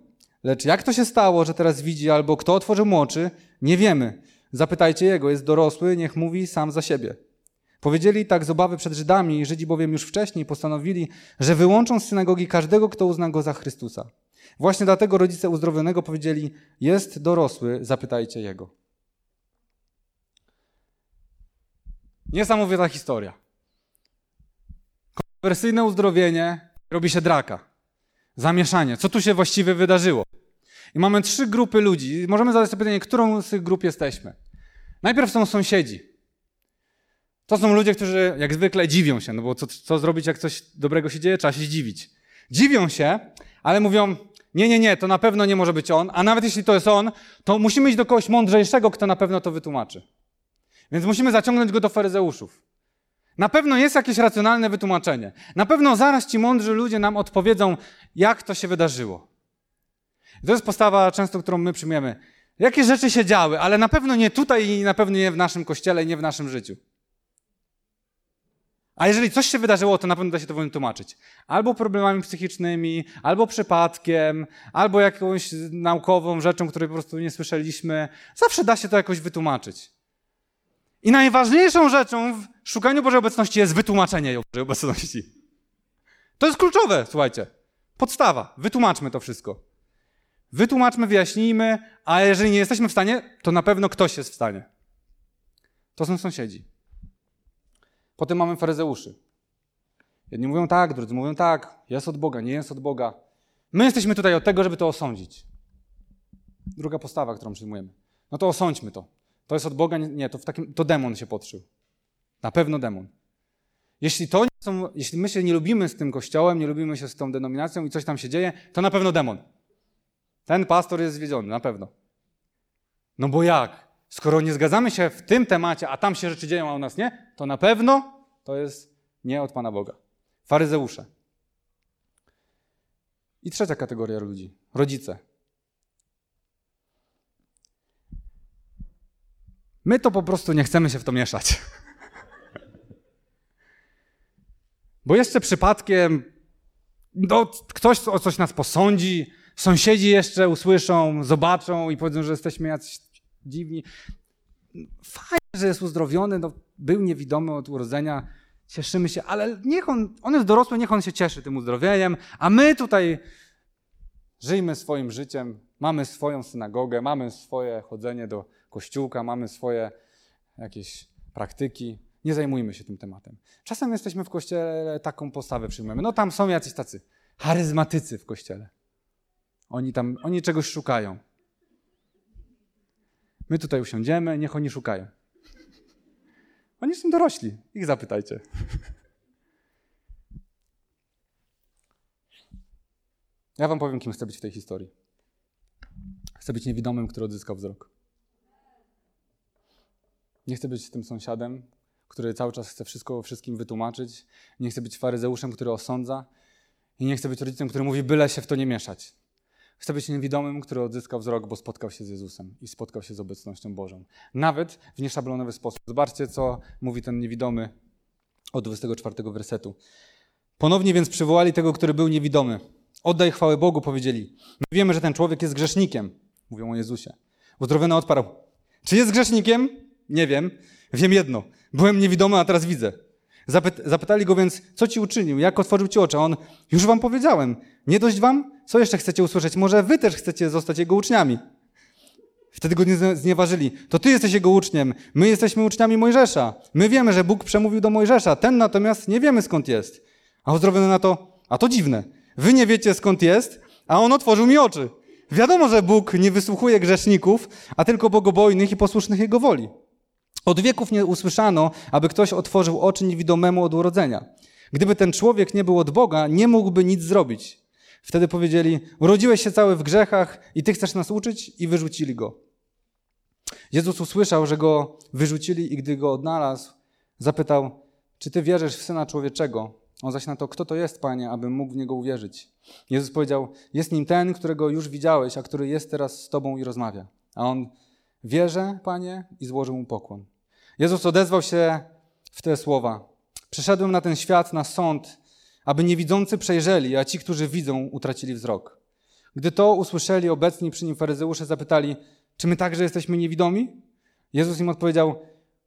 [SPEAKER 2] Lecz jak to się stało, że teraz widzi, albo kto otworzył mu oczy, nie wiemy. Zapytajcie jego, jest dorosły, niech mówi sam za siebie. Powiedzieli tak z obawy przed Żydami, Żydzi bowiem już wcześniej postanowili, że wyłączą z synagogi każdego, kto uzna go za Chrystusa. Właśnie dlatego rodzice uzdrowionego powiedzieli: Jest dorosły, zapytajcie jego. Niesamowita historia. Konwersyjne uzdrowienie robi się draka. Zamieszanie. Co tu się właściwie wydarzyło? I mamy trzy grupy ludzi. Możemy zadać sobie pytanie, którą z tych grup jesteśmy. Najpierw są sąsiedzi. To są ludzie, którzy jak zwykle dziwią się, no bo co, co zrobić, jak coś dobrego się dzieje? Trzeba się zdziwić. Dziwią się, ale mówią, nie, nie, nie, to na pewno nie może być on, a nawet jeśli to jest on, to musimy iść do kogoś mądrzejszego, kto na pewno to wytłumaczy. Więc musimy zaciągnąć go do faryzeuszów. Na pewno jest jakieś racjonalne wytłumaczenie. Na pewno zaraz ci mądrzy ludzie nam odpowiedzą, jak to się wydarzyło. To jest postawa często, którą my przyjmujemy. Jakie rzeczy się działy, ale na pewno nie tutaj i na pewno nie w naszym kościele i nie w naszym życiu. A jeżeli coś się wydarzyło, to na pewno da się to wytłumaczyć. Albo problemami psychicznymi, albo przypadkiem, albo jakąś naukową rzeczą, której po prostu nie słyszeliśmy. Zawsze da się to jakoś wytłumaczyć. I najważniejszą rzeczą w szukaniu Bożej obecności jest wytłumaczenie Bożej obecności. To jest kluczowe, słuchajcie. Podstawa. Wytłumaczmy to wszystko. Wytłumaczmy, wyjaśnijmy, a jeżeli nie jesteśmy w stanie, to na pewno ktoś jest w stanie. To są sąsiedzi. Potem mamy faryzeuszy. Jedni mówią tak, drudzy mówią tak, jest od Boga, nie jest od Boga. My jesteśmy tutaj od tego, żeby to osądzić. Druga postawa, którą przyjmujemy. No to osądźmy to. To jest od Boga? Nie, to, w takim, to demon się podszył. Na pewno demon. Jeśli, to są, jeśli my się nie lubimy z tym kościołem, nie lubimy się z tą denominacją i coś tam się dzieje, to na pewno demon. Ten pastor jest zwiedziony, na pewno. No bo jak? Skoro nie zgadzamy się w tym temacie, a tam się rzeczy dzieją, a u nas nie, to na pewno to jest nie od Pana Boga. Faryzeusze. I trzecia kategoria ludzi rodzice. My to po prostu nie chcemy się w to mieszać. Bo jeszcze przypadkiem no, ktoś o coś nas posądzi, sąsiedzi jeszcze usłyszą, zobaczą i powiedzą, że jesteśmy jacyś dziwni. Fajnie, że jest uzdrowiony, no, był niewidomy od urodzenia, cieszymy się, ale niech on, on jest dorosły, niech on się cieszy tym uzdrowieniem, a my tutaj żyjmy swoim życiem, mamy swoją synagogę, mamy swoje chodzenie do kościółka, mamy swoje jakieś praktyki. Nie zajmujmy się tym tematem. Czasem jesteśmy w kościele, taką postawę przyjmujemy. No tam są jacyś tacy charyzmatycy w kościele. Oni tam, oni czegoś szukają. My tutaj usiądziemy, niech oni szukają. Oni są dorośli, ich zapytajcie. Ja wam powiem, kim chcę być w tej historii. Chcę być niewidomym, który odzyskał wzrok. Nie chcę być tym sąsiadem, który cały czas chce wszystko wszystkim wytłumaczyć. Nie chcę być faryzeuszem, który osądza. I nie chcę być rodzicem, który mówi, byle się w to nie mieszać. Chcę być niewidomym, który odzyskał wzrok, bo spotkał się z Jezusem i spotkał się z obecnością Bożą. Nawet w nieszablonowy sposób. Zobaczcie, co mówi ten niewidomy od 24 wersetu. Ponownie więc przywołali tego, który był niewidomy. Oddaj chwałę Bogu, powiedzieli. My wiemy, że ten człowiek jest grzesznikiem. Mówią o Jezusie. Uzdrowiony odparł. Czy jest grzesznikiem? Nie wiem. Wiem jedno. Byłem niewidomy, a teraz widzę. Zapytali go więc, co ci uczynił, jak otworzył ci oczy. A on, już wam powiedziałem. Nie dość wam? Co jeszcze chcecie usłyszeć? Może wy też chcecie zostać jego uczniami? Wtedy go nie znieważyli. To ty jesteś jego uczniem. My jesteśmy uczniami Mojżesza. My wiemy, że Bóg przemówił do Mojżesza. Ten natomiast nie wiemy skąd jest. A uzdrowiony na to, a to dziwne. Wy nie wiecie skąd jest, a on otworzył mi oczy. Wiadomo, że Bóg nie wysłuchuje grzeszników, a tylko bogobojnych i posłusznych Jego woli. Od wieków nie usłyszano, aby ktoś otworzył oczy niewidomemu od urodzenia. Gdyby ten człowiek nie był od Boga, nie mógłby nic zrobić. Wtedy powiedzieli: Urodziłeś się cały w grzechach i ty chcesz nas uczyć? I wyrzucili go. Jezus usłyszał, że go wyrzucili i gdy go odnalazł, zapytał: Czy ty wierzysz w syna człowieczego? On zaś na to: Kto to jest, panie, abym mógł w niego uwierzyć? Jezus powiedział: Jest nim ten, którego już widziałeś, a który jest teraz z tobą i rozmawia. A on: Wierzę, panie, i złożył mu pokłon. Jezus odezwał się w te słowa: Przyszedłem na ten świat na sąd, aby niewidzący przejrzeli, a ci, którzy widzą, utracili wzrok. Gdy to usłyszeli obecni przy nim faryzeusze, zapytali: Czy my także jesteśmy niewidomi? Jezus im odpowiedział: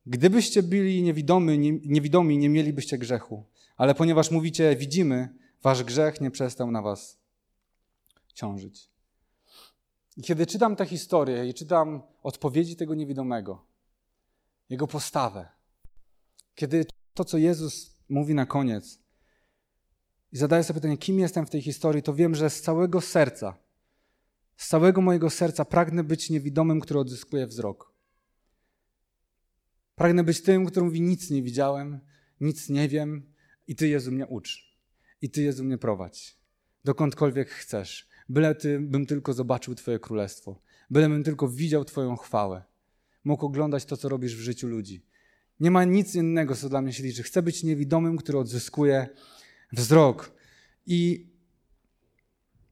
[SPEAKER 2] Gdybyście byli niewidomi, nie, niewidomi, nie mielibyście grzechu. Ale ponieważ mówicie, widzimy, wasz grzech nie przestał na was ciążyć. I kiedy czytam tę historię i czytam odpowiedzi tego niewidomego, jego postawę, kiedy to, co Jezus mówi na koniec, i zadaję sobie pytanie, kim jestem w tej historii, to wiem, że z całego serca, z całego mojego serca pragnę być niewidomym, który odzyskuje wzrok. Pragnę być tym, który mówi: Nic nie widziałem, nic nie wiem, i Ty, Jezu, mnie ucz. I Ty, Jezu, mnie prowadź. Dokądkolwiek chcesz. Byle Ty bym tylko zobaczył Twoje królestwo. Byle bym tylko widział Twoją chwałę. Mógł oglądać to, co robisz w życiu ludzi. Nie ma nic innego, co dla mnie się liczy. Chcę być niewidomym, który odzyskuje wzrok. I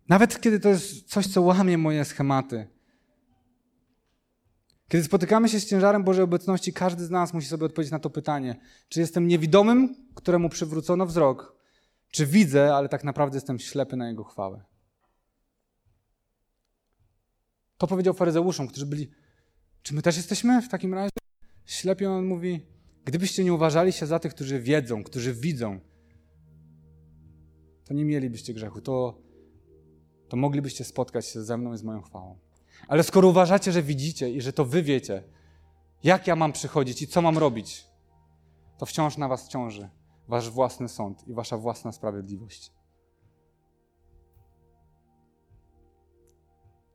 [SPEAKER 2] nawet kiedy to jest coś, co łamie moje schematy, kiedy spotykamy się z ciężarem Bożej obecności, każdy z nas musi sobie odpowiedzieć na to pytanie: czy jestem niewidomym, któremu przywrócono wzrok, czy widzę, ale tak naprawdę jestem ślepy na Jego chwałę? To powiedział faryzeuszom, którzy byli. Czy my też jesteśmy w takim razie ślepi? On mówi: Gdybyście nie uważali się za tych, którzy wiedzą, którzy widzą, to nie mielibyście grzechu. To, to moglibyście spotkać się ze mną i z moją chwałą. Ale skoro uważacie, że widzicie i że to wy wiecie, jak ja mam przychodzić i co mam robić, to wciąż na was ciąży wasz własny sąd i wasza własna sprawiedliwość.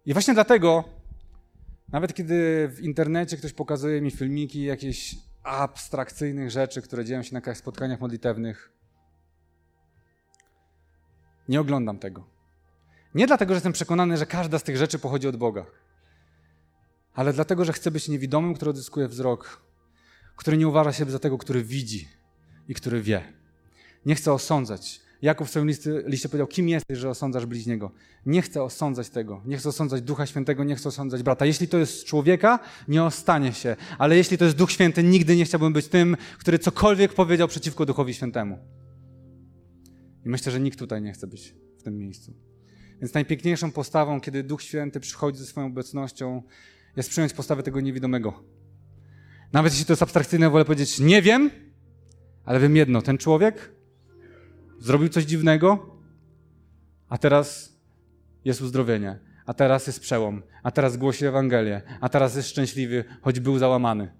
[SPEAKER 2] I właśnie dlatego, nawet kiedy w internecie ktoś pokazuje mi filmiki jakichś abstrakcyjnych rzeczy, które dzieją się na spotkaniach modlitewnych, nie oglądam tego. Nie dlatego, że jestem przekonany, że każda z tych rzeczy pochodzi od Boga, ale dlatego, że chcę być niewidomym, który odzyskuje wzrok, który nie uważa się za tego, który widzi i który wie. Nie chcę osądzać. Jakub w swoim listy, liście powiedział, kim jesteś, że osądzasz bliźniego. Nie chcę osądzać tego. Nie chcę osądzać Ducha Świętego, nie chcę osądzać brata. Jeśli to jest człowieka, nie ostanie się. Ale jeśli to jest Duch Święty, nigdy nie chciałbym być tym, który cokolwiek powiedział przeciwko Duchowi Świętemu. I myślę, że nikt tutaj nie chce być w tym miejscu. Więc najpiękniejszą postawą, kiedy Duch Święty przychodzi ze swoją obecnością, jest przyjąć postawę tego niewidomego. Nawet jeśli to jest abstrakcyjne, wolę powiedzieć, nie wiem, ale wiem jedno, ten człowiek zrobił coś dziwnego, a teraz jest uzdrowienie, a teraz jest przełom, a teraz głosi Ewangelię, a teraz jest szczęśliwy, choć był załamany.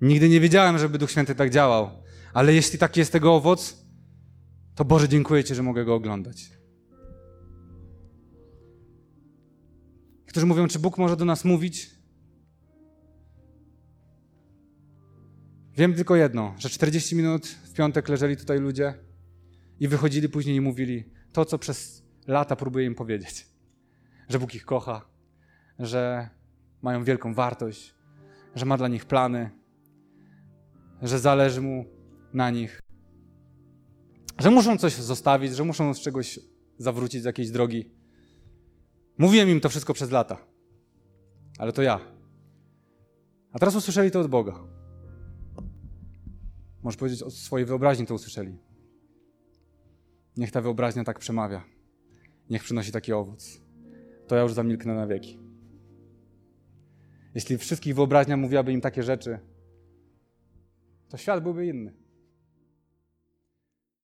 [SPEAKER 2] Nigdy nie wiedziałem, żeby Duch Święty tak działał, ale jeśli taki jest tego owoc, to Boże, dziękuję Ci, że mogę go oglądać. Którzy mówią, czy Bóg może do nas mówić? Wiem tylko jedno, że 40 minut w piątek leżeli tutaj ludzie i wychodzili później i mówili to, co przez lata próbuję im powiedzieć. Że Bóg ich kocha, że mają wielką wartość, że ma dla nich plany, że zależy mu na nich, że muszą coś zostawić, że muszą z czegoś zawrócić z jakiejś drogi. Mówiłem im to wszystko przez lata, ale to ja. A teraz usłyszeli to od Boga. Możesz powiedzieć, od swojej wyobraźni to usłyszeli. Niech ta wyobraźnia tak przemawia. Niech przynosi taki owoc. To ja już zamilknę na wieki. Jeśli wszystkich wyobraźnia mówiłaby im takie rzeczy, to świat byłby inny.